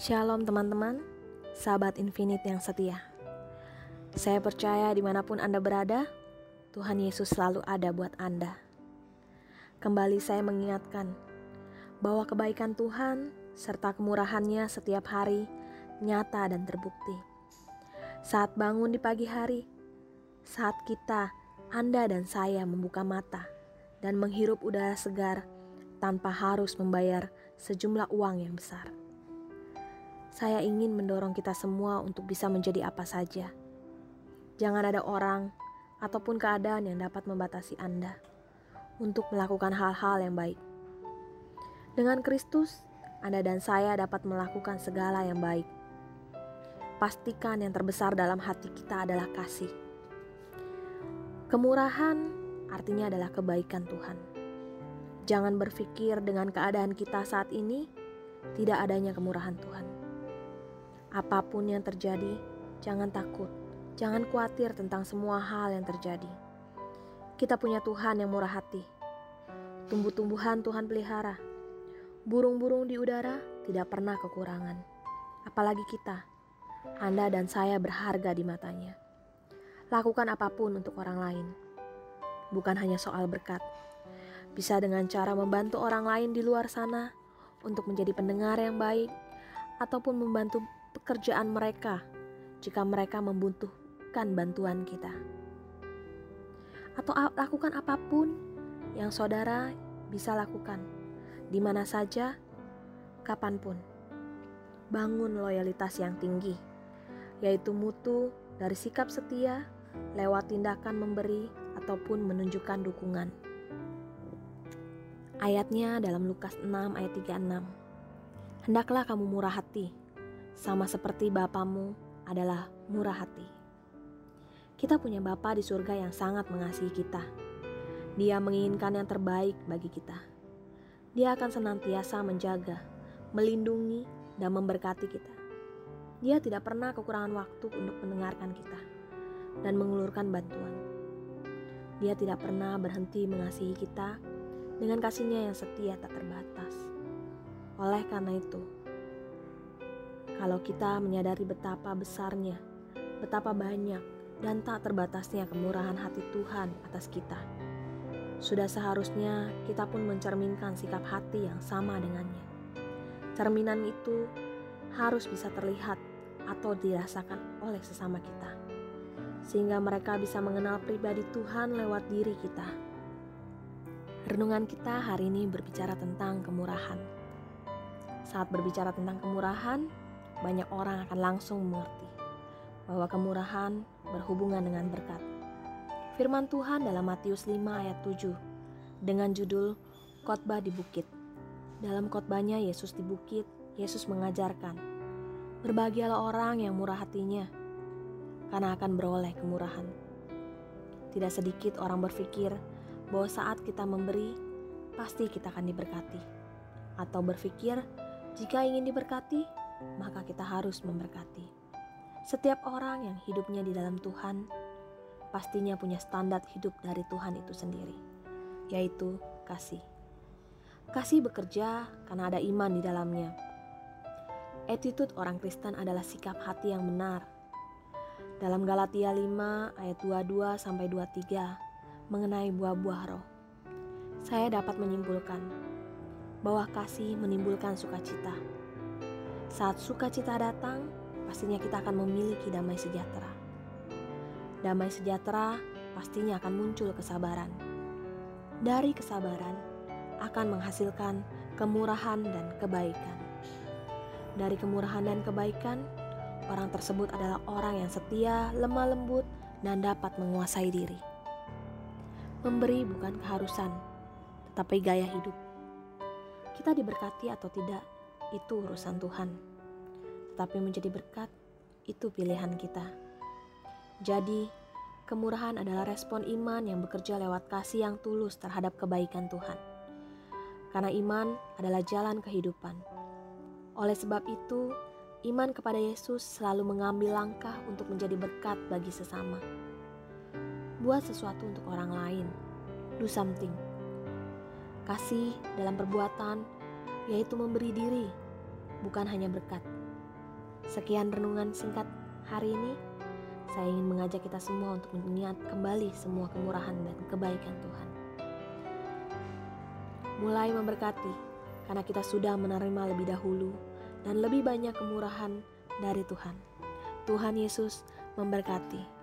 Shalom teman-teman, sahabat infinite yang setia. Saya percaya di mana pun Anda berada, Tuhan Yesus selalu ada buat Anda. Kembali saya mengingatkan bahwa kebaikan Tuhan serta kemurahannya setiap hari nyata dan terbukti. Saat bangun di pagi hari, saat kita, Anda dan saya membuka mata dan menghirup udara segar tanpa harus membayar sejumlah uang yang besar. Saya ingin mendorong kita semua untuk bisa menjadi apa saja. Jangan ada orang ataupun keadaan yang dapat membatasi Anda untuk melakukan hal-hal yang baik. Dengan Kristus, Anda dan saya dapat melakukan segala yang baik. Pastikan yang terbesar dalam hati kita adalah kasih. Kemurahan artinya adalah kebaikan Tuhan. Jangan berpikir dengan keadaan kita saat ini tidak adanya kemurahan Tuhan. Apa pun yang terjadi, jangan takut, jangan khawatir tentang semua hal yang terjadi. Kita punya Tuhan yang murah hati. Tumbuh-tumbuhan Tuhan pelihara. Burung-burung di udara tidak pernah kekurangan. Apalagi kita, Anda dan saya berharga di matanya. Lakukan apa pun untuk orang lain. Bukan hanya soal berkat. Bisa dengan cara membantu orang lain di luar sana untuk menjadi pendengar yang baik ataupun membantu pekerjaan mereka jika mereka membutuhkan bantuan kita. Atau lakukan apa pun yang saudara bisa lakukan, di mana saja, kapan pun. Bangun loyalitas yang tinggi, yaitu mutu dari sikap setia lewat tindakan memberi ataupun menunjukkan dukungan. Ayatnya dalam Lukas 6 ayat 36. Hendaklah kamu murah hati, sama seperti Bapamu adalah murah hati. Kita punya Bapa di surga yang sangat mengasihi kita. Dia menginginkan yang terbaik bagi kita. Dia akan senantiasa menjaga, melindungi, dan memberkati kita. Dia tidak pernah kekurangan waktu untuk mendengarkan kita dan mengulurkan bantuan. Dia tidak pernah berhenti mengasihi kita dengan kasihnya yang setia tak terbatas. Oleh karena itu, kalau kita menyadari betapa besarnya, betapa banyak, dan tak terbatasnya kemurahan hati Tuhan atas kita. Sudah seharusnya kita pun mencerminkan sikap hati yang sama dengannya. Cerminan itu harus bisa terlihat atau dirasakan oleh sesama kita, sehingga mereka bisa mengenal pribadi Tuhan lewat diri kita. Renungan kita hari ini berbicara tentang kemurahan. Saat berbicara tentang kemurahan, banyak orang akan langsung mengerti bahwa kemurahan berhubungan dengan berkat. Firman Tuhan dalam Matius 5 ayat 7 dengan judul Khotbah di Bukit. Dalam khotbahnya Yesus di bukit, Yesus mengajarkan, Berbahagialah orang yang murah hatinya, karena akan beroleh kemurahan. Tidak sedikit orang berpikir bahwa saat kita memberi, pasti kita akan diberkati. Atau berpikir, jika ingin diberkati, maka kita harus memberkati. Setiap orang yang hidupnya di dalam Tuhan pastinya punya standar hidup dari Tuhan itu sendiri, yaitu kasih. Kasih bekerja karena ada iman di dalamnya. Attitude orang Kristen adalah sikap hati yang benar. Dalam Galatia 5 ayat 22 sampai 23 mengenai buah-buah roh. Saya dapat menyimpulkan bahwa kasih menimbulkan sukacita saat sukacita datang, pastinya kita akan memiliki damai sejahtera. Damai sejahtera pastinya akan muncul kesabaran. Dari kesabaran akan menghasilkan kemurahan dan kebaikan. Dari kemurahan dan kebaikan, orang tersebut adalah orang yang setia, lemah lembut, dan dapat menguasai diri. Memberi bukan keharusan, tetapi gaya hidup. Kita diberkati atau tidak itu urusan Tuhan. Tetapi menjadi berkat itu pilihan kita. Jadi, kemurahan adalah respon iman yang bekerja lewat kasih yang tulus terhadap kebaikan Tuhan. Karena iman adalah jalan kehidupan. Oleh sebab itu, iman kepada Yesus selalu mengambil langkah untuk menjadi berkat bagi sesama. Buat sesuatu untuk orang lain. Do something. Kasih dalam perbuatan yaitu memberi diri, bukan hanya berkat, Sekian renungan singkat hari ini. Saya ingin mengajak kita semua untuk mengingat kembali semua kemurahan dan kebaikan Tuhan. Mulai memberkati, karena kita sudah menerima lebih dahulu dan lebih banyak kemurahan dari Tuhan. Tuhan Yesus memberkati.